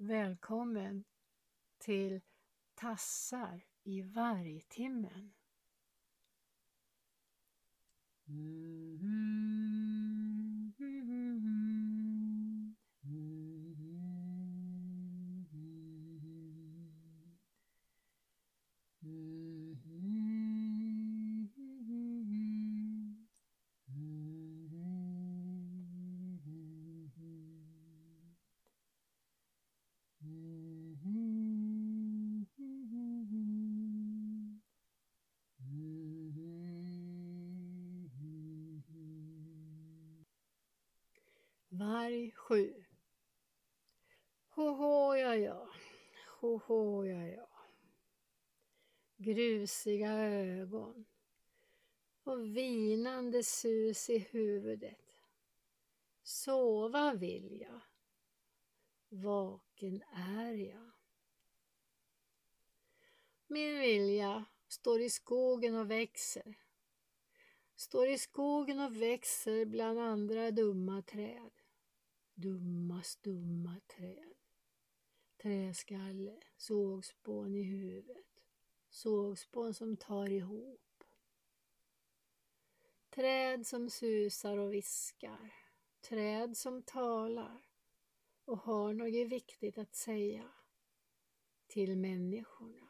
Välkommen till Tassar i vargtimmen. Varg 7 Hoho ja ja, hoho ja ja. Grusiga ögon och vinande sus i huvudet. Sova vill jag. Vaken är jag. Min vilja står i skogen och växer. Står i skogen och växer bland andra dumma träd. Dumma, stumma träd. Träskalle, sågspån i huvudet. Sågspån som tar ihop. Träd som susar och viskar. Träd som talar och har något viktigt att säga till människorna.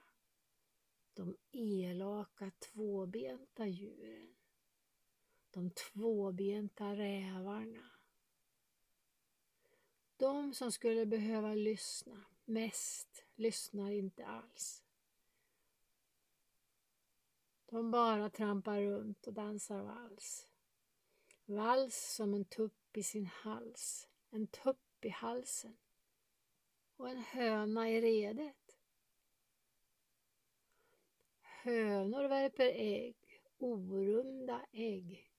De elaka tvåbenta djuren. De tvåbenta rävarna. De som skulle behöva lyssna mest lyssnar inte alls. De bara trampar runt och dansar vals. Vals som en tupp i sin hals, en tupp i halsen och en höna i redet. Hönor värper ägg, orunda ägg.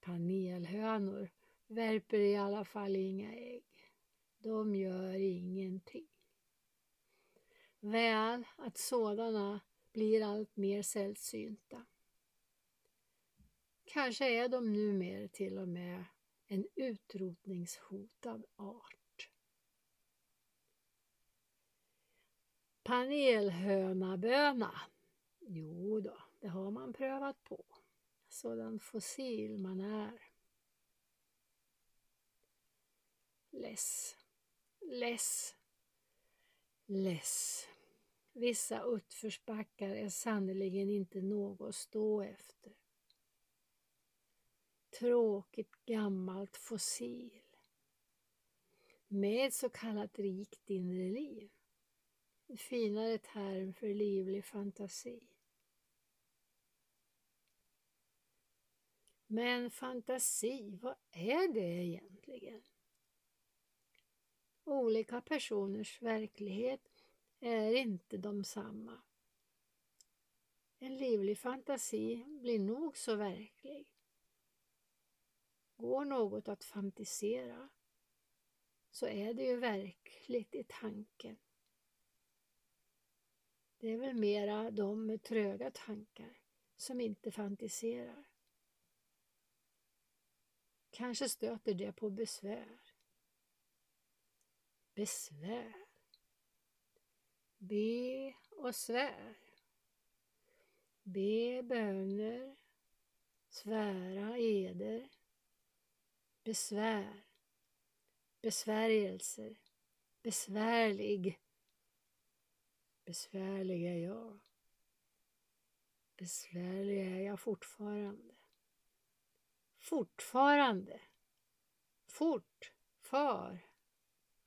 Panelhönor värper i alla fall inga ägg. De gör ingenting. Väl att sådana blir allt mer sällsynta. Kanske är de numera till och med en utrotningshotad art. Panelhönaböna. Jo då, det har man prövat på. Sådan fossil man är. Less, less, less. Vissa utförsbackar är sannerligen inte något att stå efter. Tråkigt gammalt fossil. Med så kallat rikt inre liv. En finare term för livlig fantasi. Men fantasi, vad är det egentligen? Olika personers verklighet är inte de samma. En livlig fantasi blir nog så verklig. Går något att fantisera så är det ju verkligt i tanken. Det är väl mera de med tröga tankar som inte fantiserar. Kanske stöter det på besvär. Besvär. Be och svär. Be böner. Svära eder. Besvär. Besvärjelser. Besvärlig. Besvärlig är jag. Besvärlig är jag fortfarande. Fortfarande. Fort.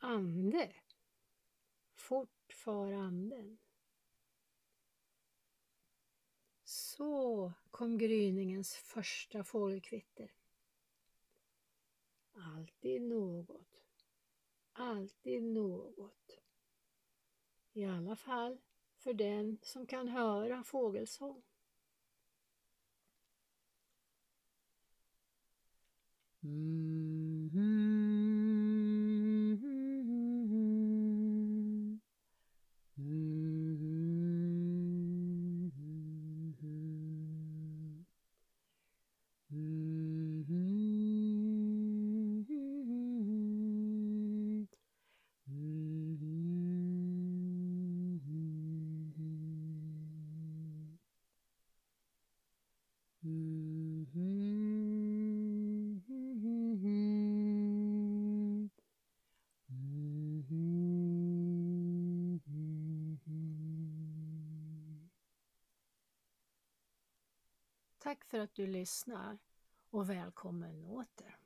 Ande. Fort far anden. Så kom gryningens första fågelkvitter. Alltid något. Alltid något. I alla fall för den som kan höra fågelsång. Mm Tack för att du lyssnar och välkommen åter.